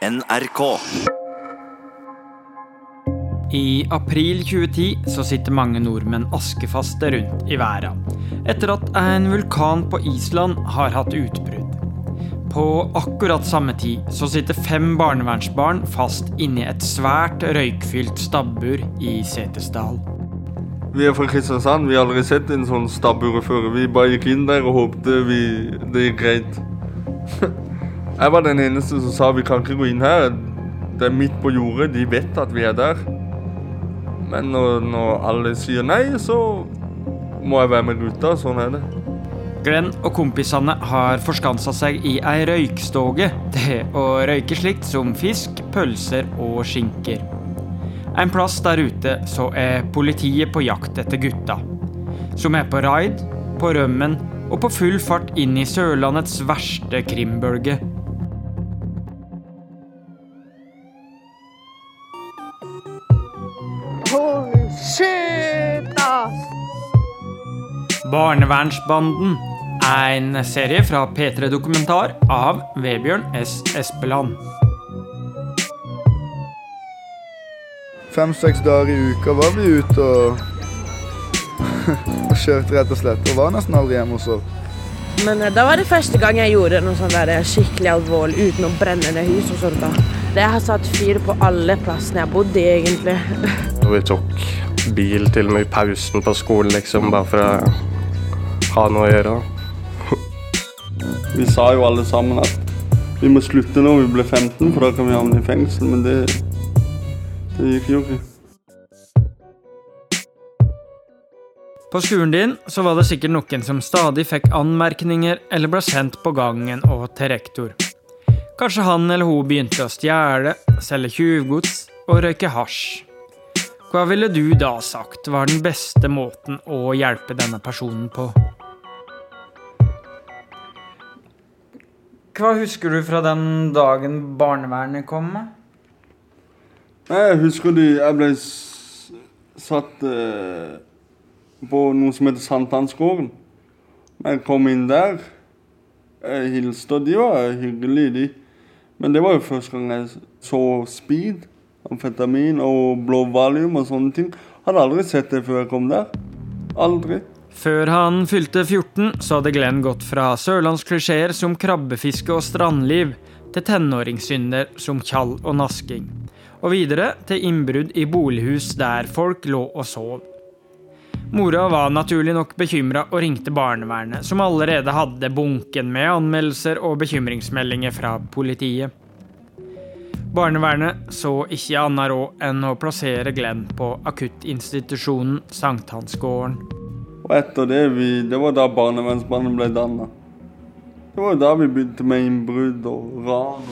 NRK. I april 2010 så sitter mange nordmenn askefaste rundt i verden. Etter at en vulkan på Island har hatt utbrudd. På akkurat samme tid så sitter fem barnevernsbarn fast inni et svært røykfylt stabbur i Setesdal. Vi er fra Kristiansand. Vi har aldri sett en sånn stabbur før. Vi bare gikk inn der og håpte vi, det gikk greit. Jeg var den eneste som sa vi kan ikke gå inn her. Det er midt på jordet. De vet at vi er der. Men når, når alle sier nei, så må jeg være med gutta. Sånn er det. Glenn og kompisene har forskansa seg i ei røykstoge til å røyke slikt som fisk, pølser og skinker. En plass der ute så er politiet på jakt etter gutta. Som er på raid, på rømmen og på full fart inn i Sørlandets verste krimbølge. Holy shit, ass! Barnevernsbanden. En serie fra P3 Dokumentar av Vebjørn S. Espeland. Fem-seks dager i uka var vi ute og, og kjørte, rett og slett. Og var nesten aldri hjemme hos oss. Men eh, da var det første gang jeg gjorde noe sånn der skikkelig alvorlig uten å brenne ned hus og sånt. da. Det har satt fyr på alle plassene jeg bodde i, egentlig. Og vi tok bil til og med i pausen på skolen, liksom, bare for å ha noe å gjøre. Vi sa jo alle sammen at vi må slutte når vi blir 15, for da kan vi havne i fengsel. Men det, det gikk jo ikke. På skolen din så var det sikkert noen som stadig fikk anmerkninger eller ble sendt på gangen og til rektor. Kanskje han eller hun begynte å stjele, selge tjuvgods og røyke hasj. Hva ville du da sagt var den beste måten å hjelpe denne personen på? Hva husker du fra den dagen barnevernet kom? Nei, Jeg husker de, jeg ble satt eh, på noe som heter Sankthansgården. Jeg kom inn der, jeg hilste, og de var hyggelige, de. Men det var jo første gang jeg så speed, amfetamin og blå valium og sånne ting. Hadde aldri sett det før jeg kom der. Aldri. Før han fylte 14, så hadde Glenn gått fra sørlandsklisjeer som krabbefiske og strandliv til tenåringssynder som tjall og nasking, og videre til innbrudd i bolighus der folk lå og sov. Mora var naturlig nok bekymra og ringte barnevernet, som allerede hadde bunken med anmeldelser og bekymringsmeldinger fra politiet. Barnevernet så ikke annet råd enn å plassere Glenn på akuttinstitusjonen Sankthansgården. Og etter det, vi, det var da barnevernsmannen ble danna. Det var da vi begynte med innbrudd og ran.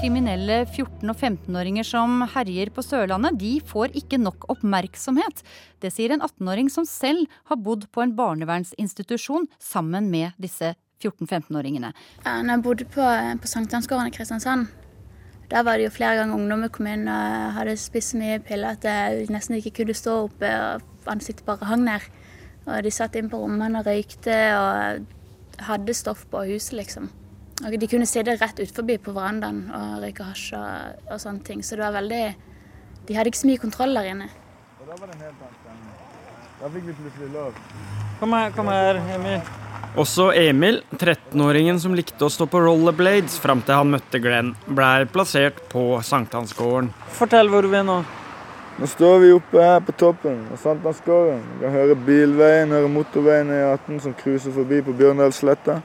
Kriminelle 14- og 15-åringer som herjer på Sørlandet, de får ikke nok oppmerksomhet. Det sier en 18-åring som selv har bodd på en barnevernsinstitusjon sammen med disse 14-15-åringene. Ja, når jeg bodde på, på Sankthansgården i Kristiansand, der var det jo flere ganger ungdommer kom inn og hadde spist så mye piller at jeg nesten ikke kunne stå oppe, og ansiktet bare hang ned. Og de satt inn på rommene og røykte og hadde stoff på huset, liksom. Og de kunne sitte rett utenfor på verandaen og røyke hasj og, og sånne ting. Så det var veldig De hadde ikke så mye kontroll der inne. Og da var det en helt annen stemning. Da fikk vi plutselig lov. Kom her, kom her, Emil. Også Emil, 13-åringen som likte å stå på rollerblades fram til han møtte Glenn, blei plassert på Sankthansgården. Fortell hvor vi er nå. Nå står vi oppe her på toppen av Sankthansgården. Vi kan høre bilveien, høre motorveien E18 som cruiser forbi på Bjørndalssletta.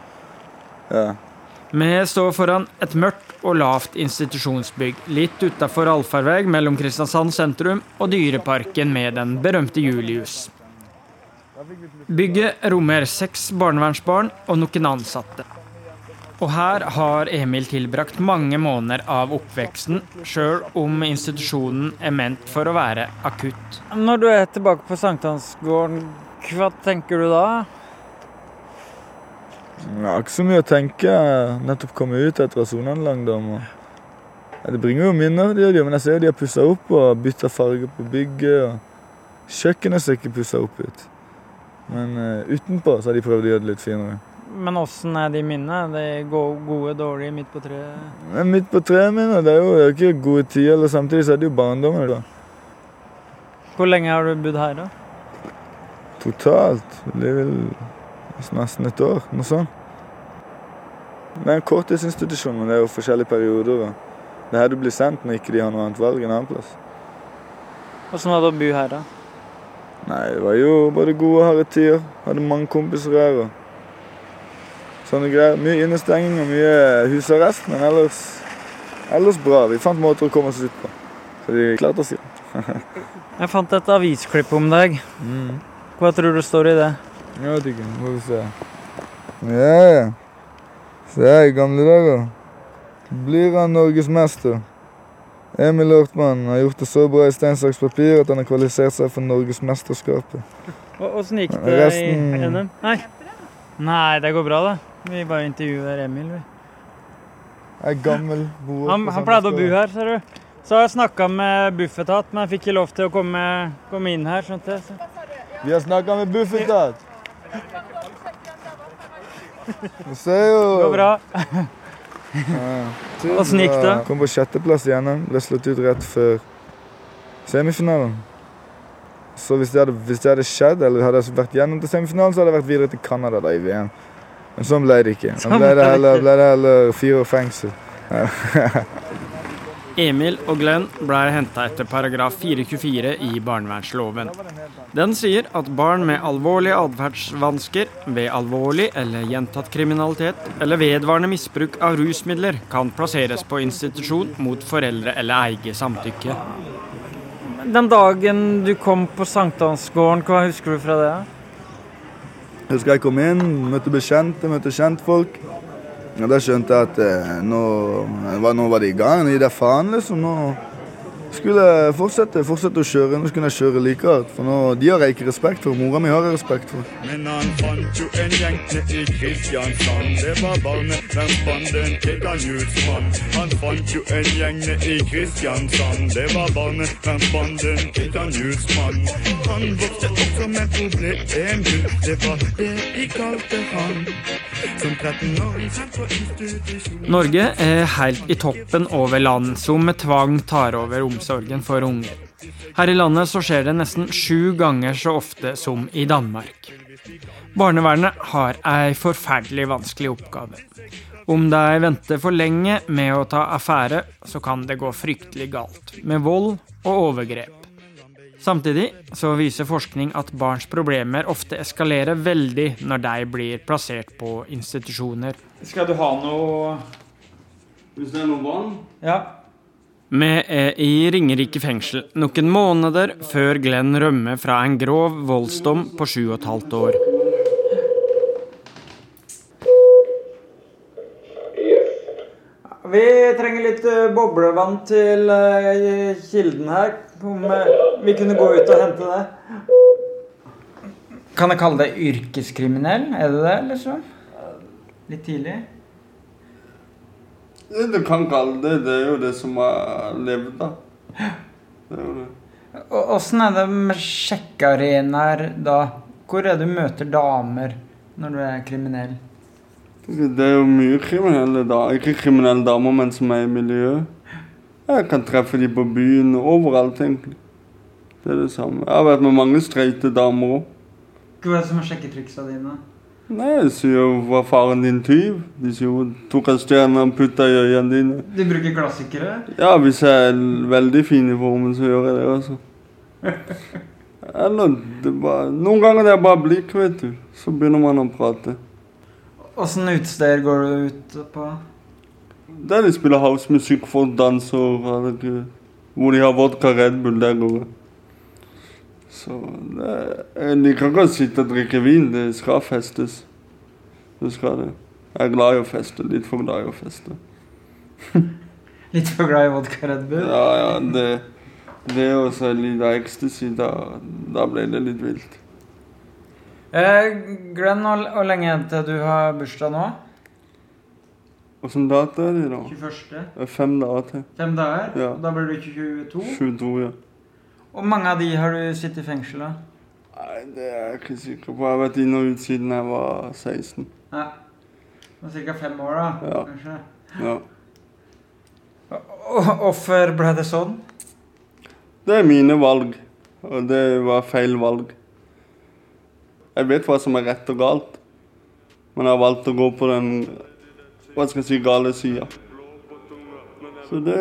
Ja. Vi står foran et mørkt og lavt institusjonsbygg litt utafor allfarvei mellom Kristiansand sentrum og Dyreparken med den berømte Julius. Bygget rommer seks barnevernsbarn og noen ansatte. Og her har Emil tilbrakt mange måneder av oppveksten, sjøl om institusjonen er ment for å være akutt. Når du er tilbake på Sankthansgården, hva tenker du da? Ja, ikke så mye å tenke. Nettopp kommet ut etter å ha sona en lang dom. Det bringer jo minner, det gjør de, men jeg ser jo de har pussa opp og bytta farge på bygget. og Kjøkkenet ser ikke pussa opp ut. Men uh, utenpå så har de prøvd å gjøre det litt finere. Men åssen er de minnene? De go- gode, dårlige, midt på treet? Midt på treet mine, det er jo det er ikke gode tider, eller samtidig så er det jo barndommen. da. Hvor lenge har du bodd her, da? Totalt. Det blir vel nesten et år, noe sånt. Det er en korttidsinstitusjon, men det er jo forskjellige perioder. og Det er her du blir sendt når ikke de har noe annet valg en annen plass. Åssen var det å bo her, da? Nei, det var jo bare gode harde tider. Hadde mange kompiser her og sånne greier. Mye innestenging og mye husarrest, men ellers, ellers bra. Vi fant måter å komme oss ut på. Så de klarte oss, igjen. Jeg fant et avisklipp om deg. Mm. Hva tror du står i det? Jeg vet ikke. Får vi se. Ja, ja. Se i gamle dager. Blir han norgesmester? Emil Hortmann har gjort det så bra i stein, saks, papir at han har kvalifisert seg for Norgesmesterskapet. Åssen gikk det Resten- i NM? Nei. Nei, det går bra, da. Vi bare intervjuer Emil, vi. Er gammel boer Han, han pleide å bo her, ser du. Så har jeg snakka med Bufetat, men jeg fikk ikke lov til å komme, komme inn her. skjønte jeg. Så. Vi har snakka med Bufetat. Du ser jo Det går bra. Ja. Åssen gikk det? Kom på sjetteplass igjennom. Ble slått ut rett før semifinalen. Så hvis det hadde, hvis det hadde skjedd, eller hadde jeg vært gjennom til semifinalen, så hadde jeg vært videre til Canada da i VM. Men sånn ble det ikke. Da Sånn ble det heller, ble det heller fire år fengsel. Emil og Glenn ble henta etter paragraf 424 i barnevernsloven. Den sier at barn med alvorlige atferdsvansker ved alvorlig eller gjentatt kriminalitet eller vedvarende misbruk av rusmidler kan plasseres på institusjon mot foreldre eller eie samtykke. Den dagen du kom på Sankthansgården, hva husker du fra det? Jeg husker jeg kom inn, møtte bekjente, møtte kjentfolk. Og da skjønte jeg at eh, nå, nå var det i gang. Nå gir jeg faen, liksom. Nå skulle jeg fortsette, fortsette å kjøre. Nå skulle jeg kjøre like hardt. For nå, de har jeg ikke respekt for. Mora mi har jeg respekt for. Men han fant jo en gjeng nede i Kristiansand. Det var barnet, hvem fant den til han fant jo en gjeng nede i Kristiansand. Det var barnet, hvem fant den til han vokste også med problemer. Det var det de kalte han. Som 13-åring sendt på institusjon. Norge er helt i toppen over land som med tvang tar over omsorgen for unger. Her i landet så skjer det nesten sju ganger så ofte som i Danmark. Barnevernet har ei forferdelig vanskelig oppgave. Om de venter for lenge med å ta affære, så kan det gå fryktelig galt, med vold og overgrep. Samtidig så viser forskning at barns problemer ofte eskalerer veldig når de blir plassert på institusjoner. Skal du ha noe Hvis det er noe vann Ja. Vi er i Ringerike fengsel noen måneder før Glenn rømmer fra en grov voldsdom på sju og et halvt år. Vi trenger litt eh, boblevann til eh, kilden her. Om eh, vi kunne gå ut og hente det. Kan jeg kalle deg yrkeskriminell? Er det det, eller så? Litt tidlig? Det du kan kalle det, det er jo det som har levd, da. Det er jo det. Åssen er det med sjekkearenaer da? Hvor er det du møter damer når du er kriminell? Det er jo mye kriminelle da. Ikke kriminelle damer, men som er i miljøet. Jeg kan treffe de på byen, overalt egentlig. Det er det samme. Jeg har vært med mange streite damer òg. Hva er det som er sjekketriksa dine? Nei, jeg sier jo 'var faren din tyv'? De sier jo 'tok en stjerne og putta i øynene dine'. Du bruker klassikere? Ja, hvis jeg er veldig fin i formen, så gjør jeg det altså. Eller det bare, Noen ganger det er bare blikk, vet du. Så begynner man å prate. Åssen utesteder går du ut på? Der de spiller housemusikk, folk danser, eller hvor de har vodka Red Bull, der går jeg. Så liker ikke å sitte og drikke vin. Det skal festes. Det skal det. Jeg er glad i å feste. Litt for glad i å feste. Litt for glad i vodka Red Bull? Ja, ja, det, det og så litt av ecstasy, da, da ble det litt vilt. Eh, Glenn, hvor lenge til du har bursdag nå? Åssen dato er det da? 21. Det er fem dager til. Fem dager? Ja. Da blir du 22? 22, ja. Og mange av de har du sittet i fengsel da? Nei, det er jeg ikke sikker på. Jeg har vært inn og ut siden jeg var 16. Ja. Ca. fem år, da? Ja. kanskje? Ja. Og Hvorfor ble det sånn? Det er mine valg, og det var feil valg. Jeg vet hva som er rett og galt, men jeg har valgt å gå på den hva skal jeg si, gale sida. Så det,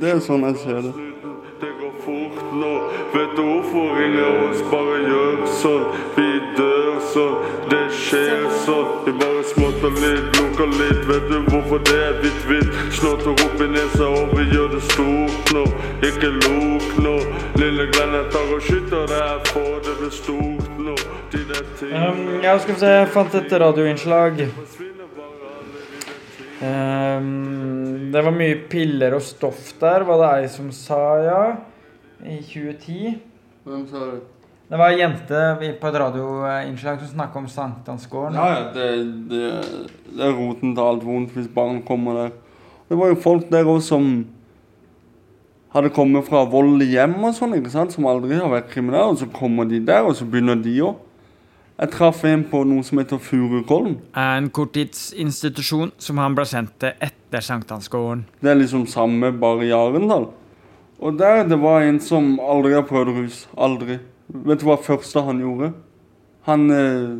det er sånn jeg ser det. Det nå. Vet du hvorfor ingen av oss bare gjør sånn? Vi dør sånn, det skjer sånn. Vi bare småtter litt, lukker litt. Vet du hvorfor det er hvitt, hvitt? Snotter opp i nesa, og vi gjør det stort nå. Ikke lok nå. Lille Glenn, jeg tar og skyter deg, for det blir stort nå. Um, ja, skal vi se, jeg fant et radioinnslag. Um, det var mye piller og stoff der, var det ei som sa, ja. I 2010. Hvem sa det? Det var ei jente på et radioinnslag som snakka om Sankthansgården. Ja, ja, det, det, det er roten til alt vondt hvis barn kommer der. Det var jo folk der òg som hadde kommet fra vold i hjem og sånn, ikke sant, som aldri har vært kriminelle, og så kommer de der, og så begynner de òg. Jeg traff en på noe som heter Furukollen. En korttidsinstitusjon som han ble sendt til etter Sankthansgården. Det er liksom samme, bare i Arendal. Og der det var en som aldri har prøvd rus. Aldri. Vet du hva første han gjorde? Han eh,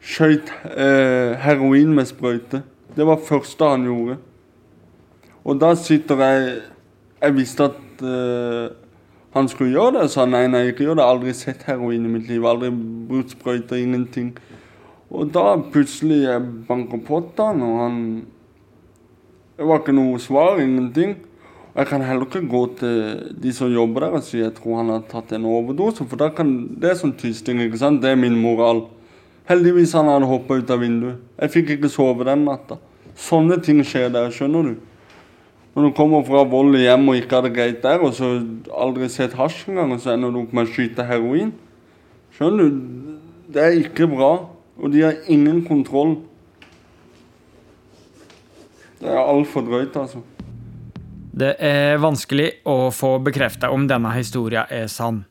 skøyt eh, heroin med sprøyte. Det var første han gjorde. Og da sitter jeg Jeg visste at eh, han skulle gjøre det. Så nei, nei, ikke gjør det. Aldri sett heroin i mitt liv. Aldri brukt sprøyter, ingenting. Og da plutselig jeg banker på til han, og han Det var ikke noe svar, ingenting. Og jeg kan heller ikke gå til de som jobber der og si jeg tror han har tatt en overdose, for da kan, det er sånn tysting, ikke sant. Det er min moral. Heldigvis han hadde hoppa ut av vinduet. Jeg fikk ikke sove den natta. Sånne ting skjer der, skjønner du. Når du kommer fra vold i hjem og ikke har det greit der, og så aldri sett hasj engang, og så ender du opp med å skyte heroin. Skjønner du? Det er ikke bra. Og de har ingen kontroll. Det er altfor drøyt, altså. Det er vanskelig å få bekrefta om denne historia er sann.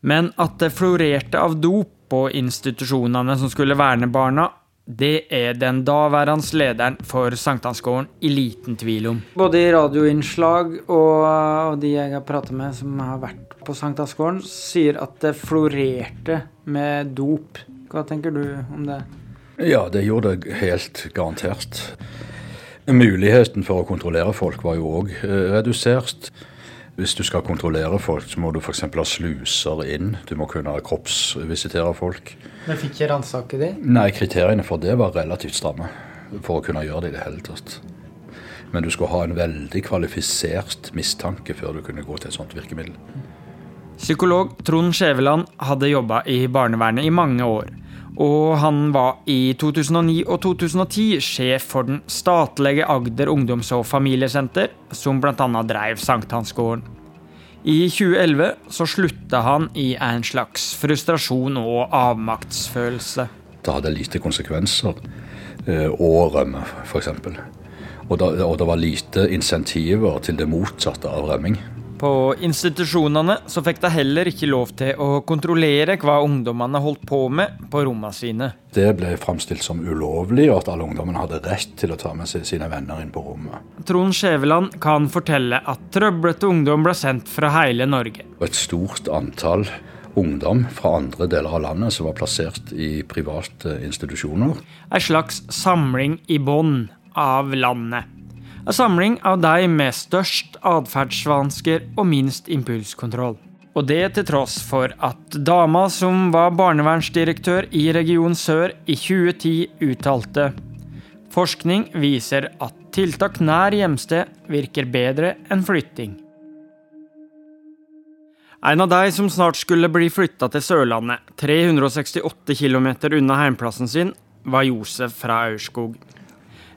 Men at det florerte av dop på institusjonene som skulle verne barna, det er den daværende lederen for Sankthansgården i liten tvil om. Både i radioinnslag og, de jeg har pratet med som har vært på Sankthansgården, sier at det florerte med dop. Hva tenker du om det? Ja, det gjorde det helt garantert. Muligheten for å kontrollere folk var jo òg redusert. Hvis du skal kontrollere folk, så må du f.eks. ha sluser inn. Du må kunne kroppsvisitere folk. Men fikk ikke ransake de? Nei, kriteriene for det var relativt stramme for å kunne gjøre det i det hele tatt. Men du skulle ha en veldig kvalifisert mistanke før du kunne gå til et sånt virkemiddel. Psykolog Trond Skjæveland hadde jobba i barnevernet i mange år. Og han var i 2009 og 2010 sjef for den statlige Agder ungdoms- og familiesenter, som bl.a. drev Sankthansgården. I 2011 så slutta han i en slags frustrasjon og avmaktsfølelse. Det hadde lite konsekvenser eh, å rømme, f.eks. Og, og det var lite insentiver til det motsatte av rømming. På institusjonene så fikk de heller ikke lov til å kontrollere hva ungdommene holdt på med på rommene sine. Det ble framstilt som ulovlig, og at alle ungdommene hadde rett til å ta med seg sine venner inn på rommet. Trond Skjæveland kan fortelle at trøblete ungdom ble sendt fra hele Norge. Et stort antall ungdom fra andre deler av landet som var plassert i private institusjoner. Ei slags samling i bånn av landet. En samling av de med størst atferdsvansker og minst impulskontroll. Og det til tross for at dama som var barnevernsdirektør i Region Sør i 2010 uttalte Forskning viser at tiltak nær hjemsted virker bedre enn flytting. En av de som snart skulle bli flytta til Sørlandet, 368 km unna heimplassen sin, var Josef fra Aurskog.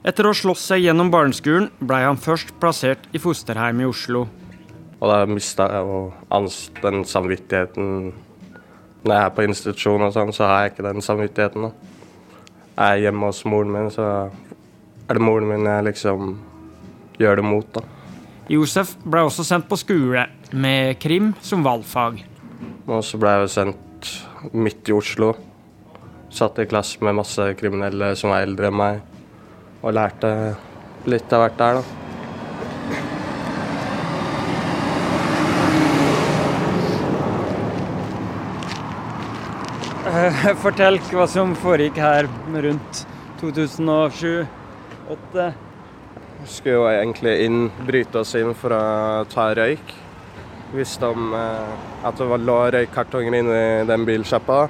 Etter å ha slåss seg gjennom barneskolen ble han først plassert i fosterheim i Oslo. Og da mista jeg jo den samvittigheten Når jeg er på institusjon og sånn, så har jeg ikke den samvittigheten. da. Jeg er hjemme hos moren min, så er det moren min jeg liksom gjør det mot, da. Josef ble også sendt på skole, med krim som valgfag. Og så ble jeg jo sendt midt i Oslo. satt i klasse med masse kriminelle som var eldre enn meg, og lærte litt av hvert der, da. Eh, Fortell hva som foregikk her rundt 2007-2008. Vi Skulle jo egentlig inn, bryte oss inn for å ta røyk. Visste om eh, at det lå røykkartonger inne i den bilsjappa.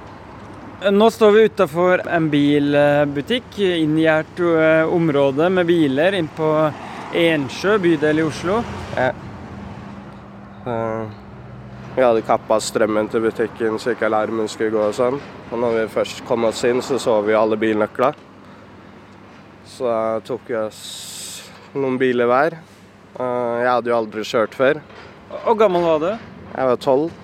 Nå står vi utafor en bilbutikk, inngjerdt eh, område med biler inn på Ensjø bydel i Oslo. Ja. Eh, vi hadde kappa strømmen til butikken så ikke alarmen skulle gå og sånn. Og når vi først kom oss inn, så så vi alle bilnøkla. Så da tok vi oss noen biler hver. Eh, jeg hadde jo aldri kjørt før. Hvor gammel var du? Jeg var tolv.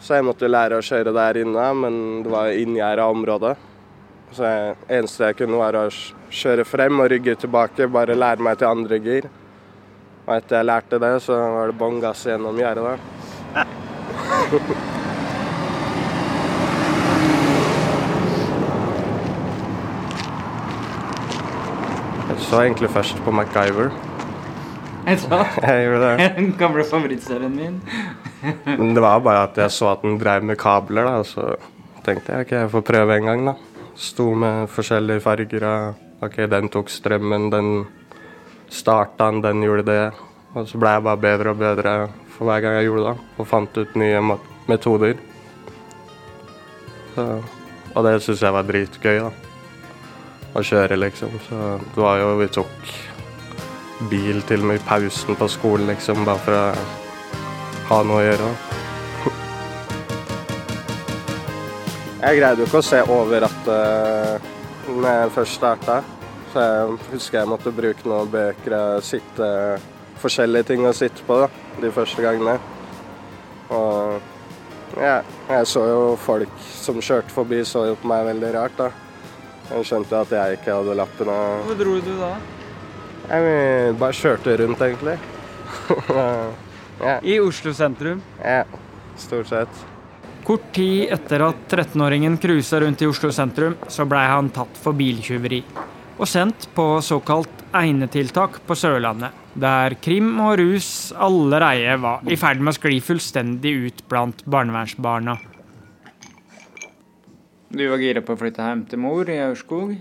Så jeg måtte lære å kjøre der inne, men det var inngjerda område. Så det eneste jeg kunne, var å kjøre frem og rygge tilbake, bare lære meg til andre gir. Og etter jeg lærte det, så var det bånn gass gjennom gjerdet. Jeg så egentlig først på MacGyver. Jeg så? Jeg gjorde det. Den gamle favorittserien min. Men det var bare at jeg så at den drev med kabler, da, og så tenkte jeg ok, jeg får prøve en gang, da. Sto med forskjellige farger og ok, den tok strømmen, den starta den, den gjorde det. Og så ble jeg bare bedre og bedre for hver gang jeg gjorde det, og fant ut nye metoder. Så, og det syns jeg var dritgøy, da. Å kjøre, liksom. Så det var jo Vi tok bil til og med i pausen på skolen, liksom, bare for å ha noe å gjøre. Jeg greide jo ikke å se over rattet når jeg først starta. Så jeg husker jeg måtte bruke noen bøker og sitte Forskjellige ting å sitte på da, de første gangene. Og ja, jeg så jo folk som kjørte forbi, så jo på meg veldig rart, da. Jeg skjønte at jeg ikke hadde lappen og Hvor dro du da? Jeg bare kjørte rundt, egentlig. ja. I Oslo sentrum. Ja, stort sett. Kort tid etter at 13-åringen cruisa rundt i Oslo sentrum, så blei han tatt for biltyveri. Og sendt på såkalt egnetiltak på Sørlandet, der krim og rus allereie var i ferd med å skli fullstendig ut blant barnevernsbarna. Du var gira på å flytte hjem til mor i Aurskog?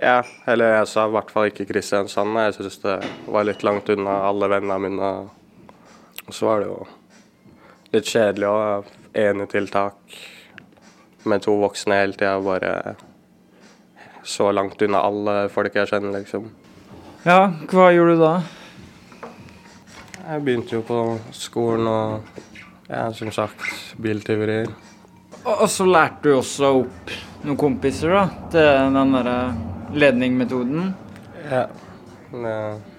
Ja, eller jeg sa i hvert fall ikke Kristiansand. Jeg syntes det var litt langt unna alle vennene mine. Og så var det jo litt kjedelig òg. enetiltak med to voksne hele tida. Bare så langt unna alle folk jeg kjenner, liksom. Ja, hva gjorde du da? Jeg begynte jo på skolen og ja, som sagt, biltyverier. Og så lærte du også opp noen kompiser da, til den derre ledningmetoden. Ja. Jeg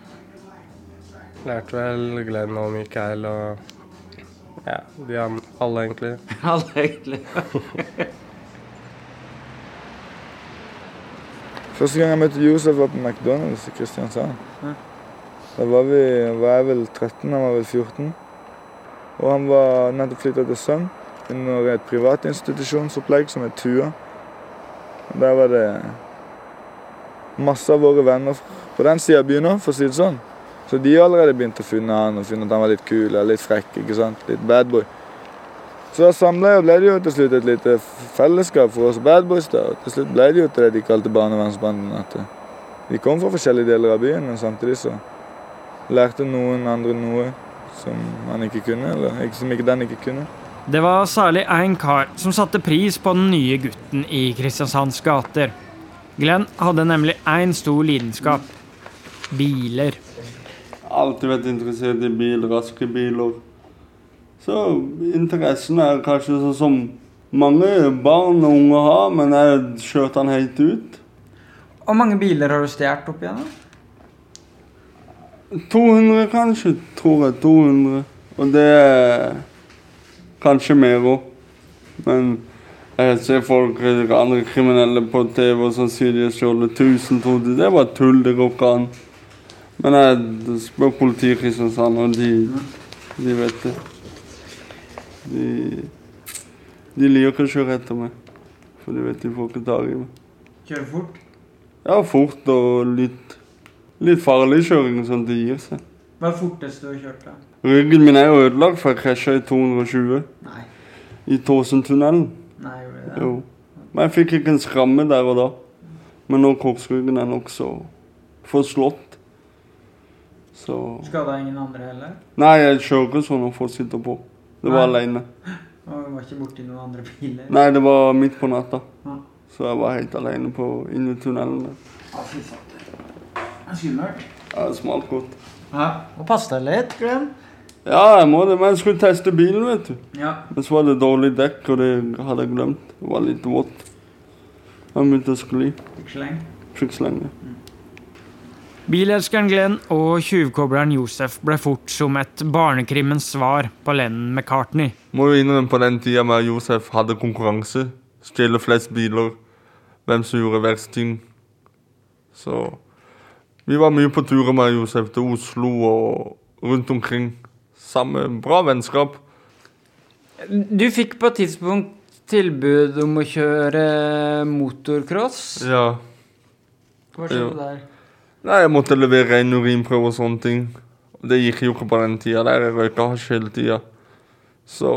lærte vel Glenn og Mikael og ja, de alle, egentlig. Alle, egentlig. Første gang jeg møtte Josef var på McDonald's i Kristiansand. Ja. Da var, vi, var jeg vel 13, han var vel 14. Og han var nettopp flytta til Sønn under et privatinstitusjonsopplegg som het Tua. Og Der var det masse av våre venner på den sida av byen òg, for å si det sånn. Så de har allerede begynt å finne han og funnet at han var litt kul eller litt frekk. ikke sant? Litt badboy. Så samla ble det jo til slutt et lite fellesskap for oss badboys. da. Og til slutt ble det jo til det de kalte barnevernsbanden. At de vi kom fra forskjellige deler av byen, men samtidig så lærte noen andre noe som han ikke kunne, eller som ikke den ikke kunne. Det var særlig én kar som satte pris på den nye gutten i Kristiansands gater. Glenn hadde nemlig én stor lidenskap. Biler. Alltid vært interessert i bil, raske biler. Så interessen er kanskje sånn som mange barn og unge har, men jeg skjøt den helt ut. Hvor mange biler har du stjålet opp igjennom? 200 kanskje, tror jeg. 200. Og det er kanskje mer òg. Men jeg ser folk, andre kriminelle på TV som sier de har stjålet 1000, 2000. Det er bare tull, det går ikke an. Men jeg spør politiet i Kristiansand, og de, de vet det. De, de liker ikke å kjøre etter meg. For de vet de får ikke tak i meg. Kjøre fort? Ja, fort og litt, litt farlig kjøring, sånn at det gir seg. Hva er fortest forteste du har kjørt, da? Ryggen min er jo ødelagt, for jeg krasja i 220 Nei. i Tåsentunnelen. Nei, gjorde det? Jo. Men jeg fikk ikke en skramme der og da. Men nå korsryggen er nokså forslått. Så Skada ingen andre heller? Nei, jeg kjører ikke sånn og folk sitter på. Det var aleine. alene. Og du var ikke borti noen andre biler? Nei, det var midt på natta. Ja. Så jeg var helt alene inne i tunnelen. Ja, fy fader. Er skummelt. Ja, det smalt godt. Ja, og pass deg litt, Glenn. Ja, jeg må det, men jeg skulle teste bilen, vet du. Ja. Men så var det dårlig dekk, og det hadde jeg glemt. Det var litt vått. Jeg begynte å skli. Fikk sleng. Fikk slenge. Bilelskeren Glenn og tjuvkobleren Josef ble fort som et barnekrimmens svar på Lennon McCartney. Må jo innrømme på den tida med Josef hadde konkurranse. Stjele flest biler. Hvem som gjorde verst ting. Så vi var mye på turer med Josef til Oslo og rundt omkring. Samme bra vennskap. Du fikk på et tidspunkt tilbud om å kjøre motocross. Ja. Hva skjedde Jo. der? Nei, jeg måtte levere en urinprøve og sånne ting. Det gikk jo ikke på den tida der. Jeg røyka hasj hele tida. Så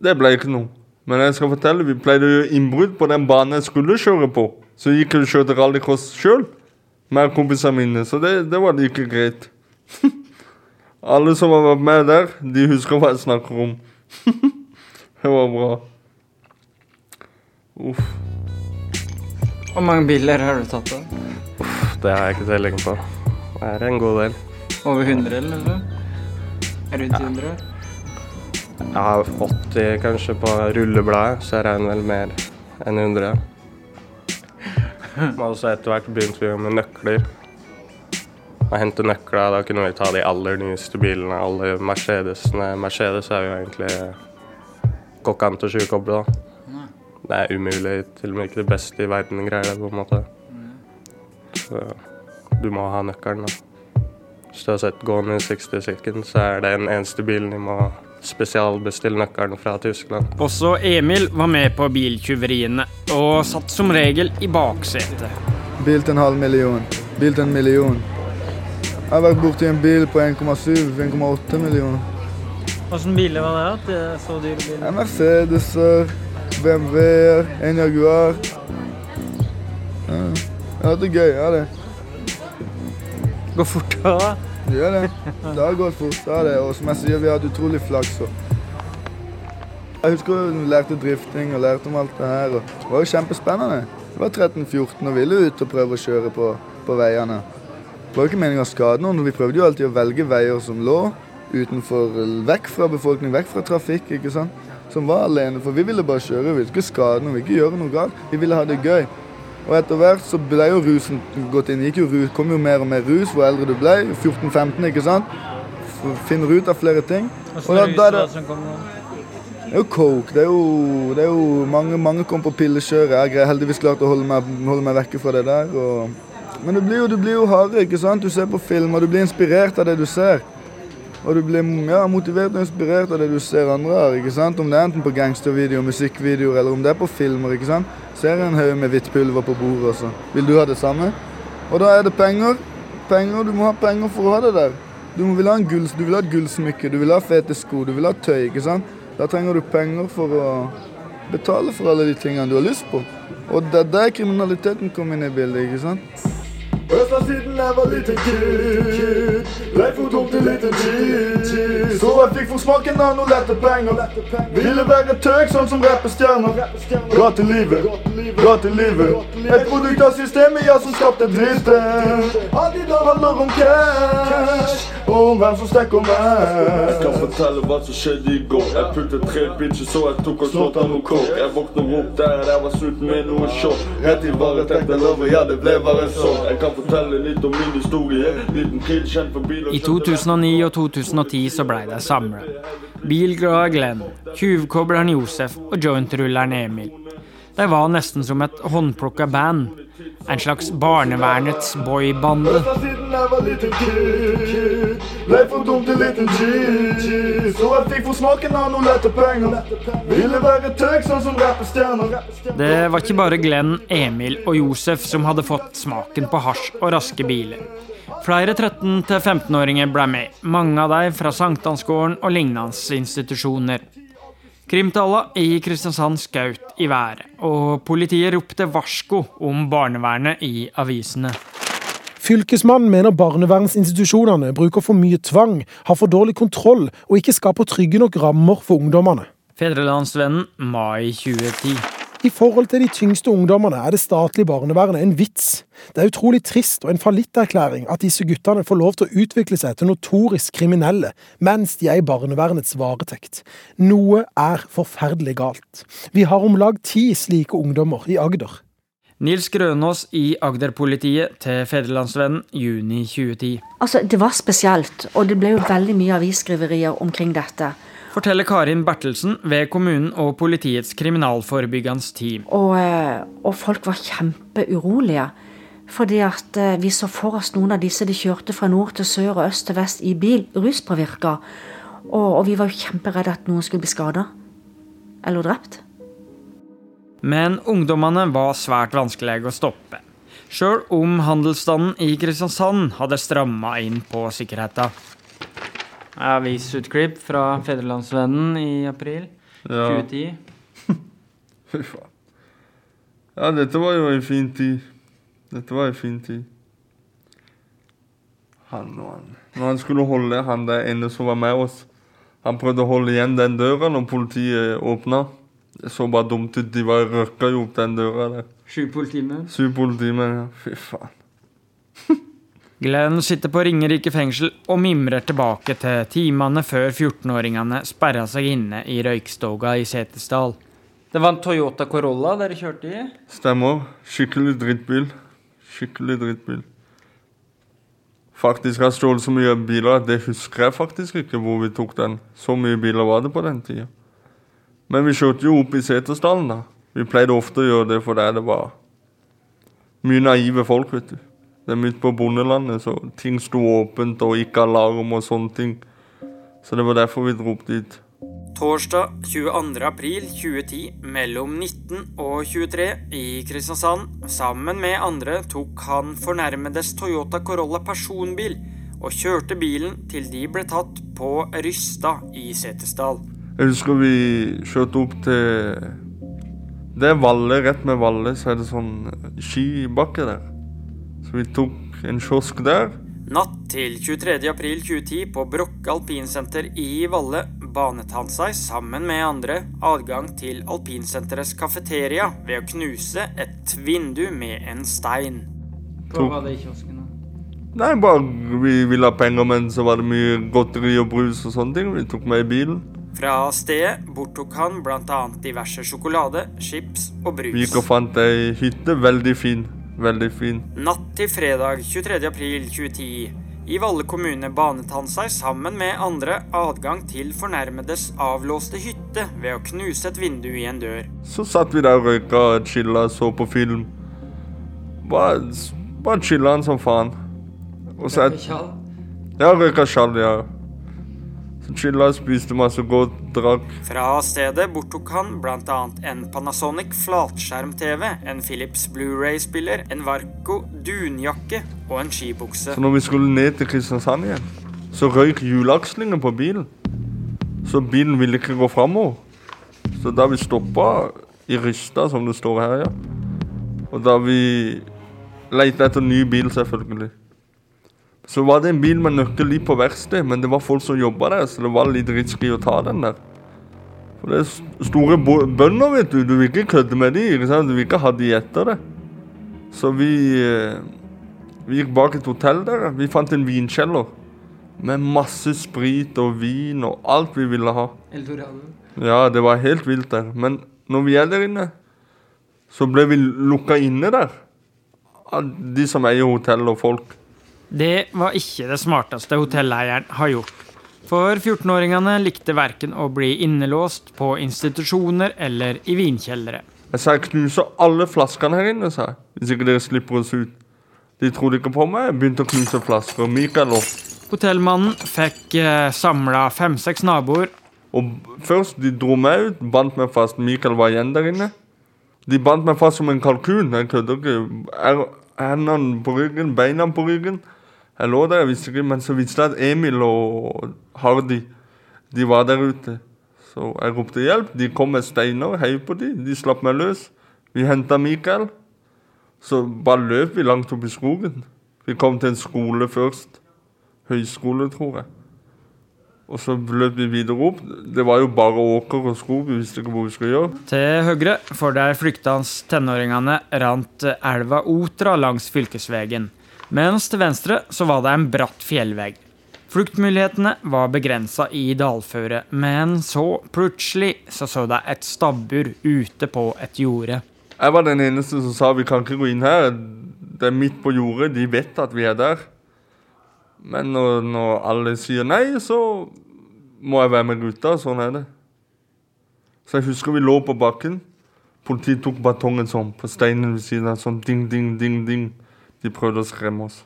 det ble ikke noe. Men jeg skal fortelle, vi pleide å gjøre innbrudd på den banen jeg skulle kjøre på. Så gikk jeg og kjørte rallycross sjøl med kompisene mine. Så det, det var like greit. Alle som har vært med der, de husker hva jeg snakker om. det var bra. Uff. Hvor mange biler har du tatt av? Det har jeg ikke telling på. Det er en god del. Over 100, eller? Rundt 100? Jeg har 80 kanskje på rullebladet, så jeg regner vel mer enn 100. også etter hvert begynte vi med nøkler. Å hente nøkler, da kunne vi ta de aller nyeste bilene, alle Mercedesene. Mercedes er jo egentlig Går ikke an til å tjuvkoble, da. Det er umulig. Til og med ikke det beste i verden greier det, på en måte. Så du må ha nøkkelen, da. Hvis du har sett Gone in 60 Seconds, så er det den eneste bilen de må spesialbestille nøkkelen fra Tyskland. Også Emil var med på biltyveriene, og satt som regel i baksetet. Bil til en halv million. Bil til en million. Jeg har vært borti en bil på 1,7-1,8 millioner. Hvilke biler var det? at det er Så dyre biler? En Mercedes, BMW-er, en Jaguar. Jeg har hatt gøy, Ja, det. Går fort da? Det gjør det. Det har gått fort. det har det. Og som jeg sier, vi har hatt utrolig flaks. Jeg husker vi lærte drifting og lærte om alt det her. og Det var jo kjempespennende. Vi var 13-14 og ville ut og prøve å kjøre på, på veiene. Det var jo ikke meningen å skade noen. Vi prøvde jo alltid å velge veier som lå utenfor, vekk fra befolkning, vekk fra trafikk. ikke sant? Som var alene. For vi ville bare kjøre. Vi ville ikke skade noen, vi ville ikke gjøre noe galt. Vi ville ha det gøy. Og etter hvert så ble jo rusen gått inn. Gikk jo, kom jo mer og mer rus hvor eldre du ble. 14-15, ikke sant? Finner ut av flere ting. Og da- da er det- det som kom nå? det er jo coke. Det er jo, det er jo mange, mange kom på pillekjøret. Jeg har heldigvis klart å holde meg, holde meg vekke fra det der. Og, men du blir, jo, du blir jo hardere, ikke sant? Du ser på film, og du blir inspirert av det du ser. Og du blir ja, motivert og inspirert av det du ser andre har. ikke sant? Om det er enten på gangstervideo, musikkvideoer, eller om det er på filmer. ikke sant? Ser en haug med hvitt pulver på bordet også. Vil du ha det samme? Og da er det penger. Penger, Du må ha penger for å ha det der. Du vil ha, gull, du vil ha et gullsmykke, du vil ha fete sko, du vil ha tøy. ikke sant? Da trenger du penger for å betale for alle de tingene du har lyst på. Og det er der kriminaliteten kommer inn i bildet. ikke sant? Østa siden jeg var liten gutt. Leif og tok til liten tid. Så jeg fikk for smaken av noe lette penger. Ville være tøk sånn som rappestjerner. Til livet. Et produkt av systemet, ja, som skapte dritten. Alt i dag handler om cash, og om hvem som stikker Jeg kan fortelle hva som skjedde i går. Jeg pulte tre bitches, så jeg tok og slått av noe kåk. Jeg våkner opp der jeg var sulten med noe show Rett i varetekt, jeg lover, ja, det ble bare sånn. Jeg kan fortelle litt om min historie. Liten kid kjent for bil I 2009 og 2010 så blei det samla. Bilglade Glenn, tjuvkobleren Josef og jointrulleren Emil. De var nesten som et håndplukka band. En slags barnevernets boybande. Sånn. Det var ikke bare Glenn, Emil og Josef som hadde fått smaken på hasj og raske biler. Flere 13-15-åringer ble med, mange av dem fra Sankthansgården og lignende institusjoner. Krimtalla i Kristiansand skjøt i været, og politiet ropte varsko om barnevernet i avisene. Fylkesmannen mener barnevernsinstitusjonene bruker for mye tvang, har for dårlig kontroll og ikke skaper trygge nok rammer for ungdommene. Fedrelandsvennen, mai 2010. I forhold til de tyngste ungdommene er det statlige barnevernet en vits. Det er utrolig trist og en fallitterklæring at disse guttene får lov til å utvikle seg til notorisk kriminelle mens de er i barnevernets varetekt. Noe er forferdelig galt. Vi har om lag ti slike ungdommer i Agder. Nils Grønås i Agder-politiet til Fedrelandsvennen, juni 2010. Altså, Det var spesielt, og det ble jo veldig mye avisskriverier omkring dette. Forteller Karin Bertelsen ved kommunen og politiets kriminalforebyggende team. Og, eh, og folk var kjempeurolige. Fordi at eh, vi så for oss noen av disse de kjørte fra nord til sør og øst til vest i bil, ruspåvirka. Og, og vi var jo kjemperedde at noen skulle bli skada. Eller drept. Men ungdommene var svært vanskelige å stoppe. Sjøl om handelsstanden i Kristiansand hadde stramma inn på sikkerheten. Avisutklipp fra Fedrelandsvennen i april Ja. 2010. Fy faen. Ja, dette var jo en fin tid. Dette var en fin tid. Han og han. Når han skulle holde han der inne som var med oss Han prøvde å holde igjen den døra når politiet åpna. Det så bare dumt ut. De var røkka jo opp den døra der. Sju politimenn. Sju politimenn, ja. Fy faen. Glenn sitter på Ringerike fengsel og mimrer tilbake til timene før 14-åringene sperra seg inne i røykstoga i Setesdal. Det var en Toyota Corolla dere kjørte i? Stemmer. Skikkelig drittbil. Skikkelig drittbil. Faktisk har stjålet så mye biler at det husker jeg faktisk ikke hvor vi tok den. Så mye biler var det på den tida. Men vi kjørte jo opp i Setesdalen, da. Vi pleide ofte å gjøre det for der det var mye naive folk, vet du. Det er midt på bondelandet, så ting sto åpent og ikke alarm og sånne ting. Så det var derfor vi dro opp dit. Torsdag 22. april 2010 mellom 19 og 23 i Kristiansand. Sammen med andre tok han fornærmedes Toyota Corolla personbil og kjørte bilen til de ble tatt på Rysta i Setesdal. Jeg husker vi kjørte opp til Det er Valle. Rett med Valle så er det sånn skibakke der. Så vi tok en kiosk der. Natt til 23. april 2010 på Brokke alpinsenter i Valle banet han seg sammen med andre adgang til alpinsenterets kafeteria ved å knuse et vindu med en stein. Hva var det i kiosken? da? Nei, bare vi ville ha penger, men så var det mye godteri og brus og sånne ting. Vi tok med i bilen. Fra stedet borttok han bl.a. diverse sjokolade, chips og brus. Vi gikk og fant ei hytte. Veldig fin. Veldig fin. Natt til fredag 23. april 2010 i Valle kommune banet han seg sammen med andre adgang til fornærmedes avlåste hytte ved å knuse et vindu i en dør. Så satt vi der og røyka, chilla, så på film. Bare, bare chilla som faen. Og så et- Ja, røyka tjall, ja. Så chilla, spiste masse godt, drakk. Fra stedet borttok han bl.a. en Panasonic flatskjerm-TV, en Philips Blu-ray-spiller, en Varco dunjakke og en skibukse. Så når vi skulle ned til Kristiansand igjen, så røyk hjulakslingen på bilen. Så bilen ville ikke gå framover. Så da vi stoppa i Rysta, som det står her, ja. Og da vi leita etter ny bil, selvfølgelig. Så var det en bil med nøkkel litt på verksted, men det var folk som jobba der, så det var litt risky å ta den der. For det er store bønder, vet du. Du vil ikke kødde med de, ikke sant? Du vil ikke ha de etter det. Så vi eh, Vi gikk bak et hotell der. Vi fant en vinkjeller. Med masse sprit og vin og alt vi ville ha. Eldorado. Ja, det var helt vilt der. Men når vi er der inne, så ble vi lukka inne der. Av de som eier hotell og folk. Det var ikke det smarteste hotelleieren har gjort. For 14-åringene likte verken å bli innelåst på institusjoner eller i vinkjellere. Jeg sa jeg knuser alle flaskene her inne, sa jeg. Hvis ikke dere slipper oss ut. De trodde ikke på meg. Jeg begynte å knuse flasker. Mikael òg. Hotellmannen fikk eh, samla fem-seks naboer. Og først de dro meg ut, bandt meg fast. Mikael var igjen der inne. De bandt meg fast som en kalkun. Jeg kødder ikke. Hendene på ryggen, beina på ryggen. Jeg lå der, jeg visste ikke, men så visste jeg at Emil og Hardy de var der ute. Så jeg ropte hjelp. De kom med steiner, heiv på de. De slapp meg løs. Vi henta Mikael. Så bare løp vi langt opp i skogen. Vi kom til en skole først. Høyskole, tror jeg. Og så løp vi videre opp. Det var jo bare åker og skog. Vi visste ikke hvor vi skulle gjøre. Til høyre for der hans tenåringene rant elva Otra langs fylkesvegen. Mens til venstre så var det en bratt fjellvegg. Fluktmulighetene var begrensa i dalføret, men så plutselig så så de et stabbur ute på et jorde. Jeg var den eneste som sa vi kan ikke gå inn her. Det er midt på jordet. De vet at vi er der. Men når, når alle sier nei, så må jeg være med gutta. Sånn er det. Så jeg husker vi lå på bakken. Politiet tok batongen sånn på steinen ved siden av. Sånn ding, ding, ding, ding. De prøvde å skremme oss.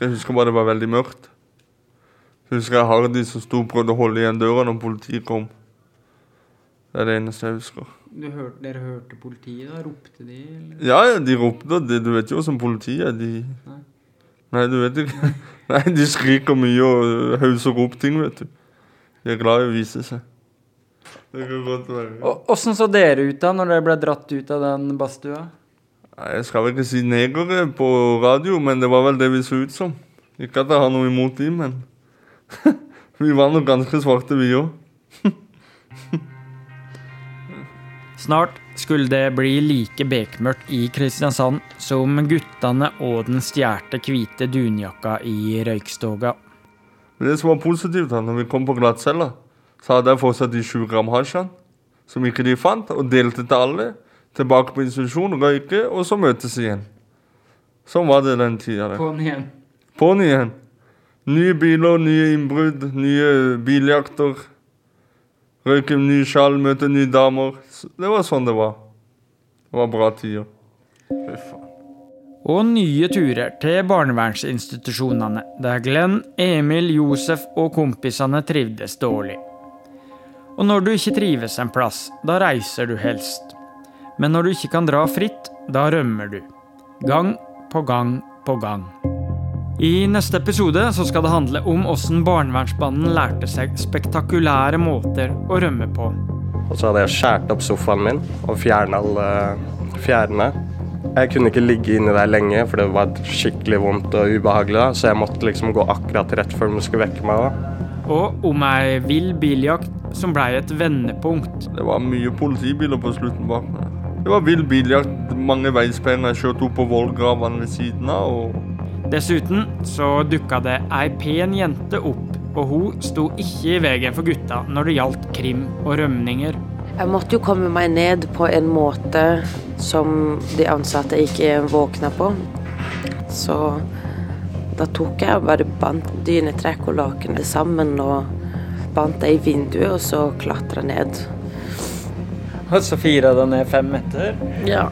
Jeg husker bare det var veldig mørkt. Så husker jeg Hardy som sto og prøvde å holde igjen døra når politiet kom. Det er det eneste jeg husker. Du hørte, dere hørte politiet, da? Ropte de? Eller? Ja, ja, de ropte. De, du vet jo hvordan politiet er. De Nei. Nei, du vet ikke. Nei, de skriker mye og hauser opp ting, vet du. De er glad i å vise seg. Det kan godt være. Åssen så dere ut da, når dere ble dratt ut av den badstua? Jeg skal vel ikke si negere på radio, men det var vel det vi så ut som. Ikke at jeg har noe imot dem, men vi var nok ganske svarte, vi òg. Snart skulle det bli like bekmørkt i Kristiansand som guttene og den stjålne hvite dunjakka i røykstoga. Det som var positivt, da, når vi kom på glattcella, så hadde jeg fortsatt de sju gram hasjen som ikke de fant, og delte til alle. Tilbake på institusjon, røyke, og så møtes igjen. Sånn var det den tida. På'n igjen. På'n igjen. Nye biler, nye innbrudd, nye biljakter. Røyke ny sjal, møte nye damer. Det var sånn det var. Det var bra tider. Fy faen. Og nye turer til barnevernsinstitusjonene, der Glenn, Emil, Josef og kompisene trivdes dårlig. Og når du ikke trives en plass, da reiser du helst. Men når du ikke kan dra fritt, da rømmer du. Gang på gang på gang. I neste episode så skal det handle om åssen barnevernsbanden lærte seg spektakulære måter å rømme på. Og så hadde jeg skåret opp sofaen min og fjernet alle fjærene. Jeg kunne ikke ligge inni der lenge, for det var skikkelig vondt og ubehagelig. da, Så jeg måtte liksom gå akkurat rett før de skulle vekke meg. da. Og om ei vill biljakt som blei et vendepunkt. Det var mye politibiler på slutten bak meg. Det var vill biljakt, mange veispenner. Jeg kjørte opp på vollgravene ved siden av. og Dessuten så dukka det ei pen jente opp, og hun sto ikke i veien for gutta når det gjaldt krim og rømninger. Jeg måtte jo komme meg ned på en måte som de ansatte ikke våkna på. Så da tok jeg og bare bandt dynetrekk og lakenet sammen og bandt det i vinduet, og så klatra ned. Og så firer den ned fem meter? Ja.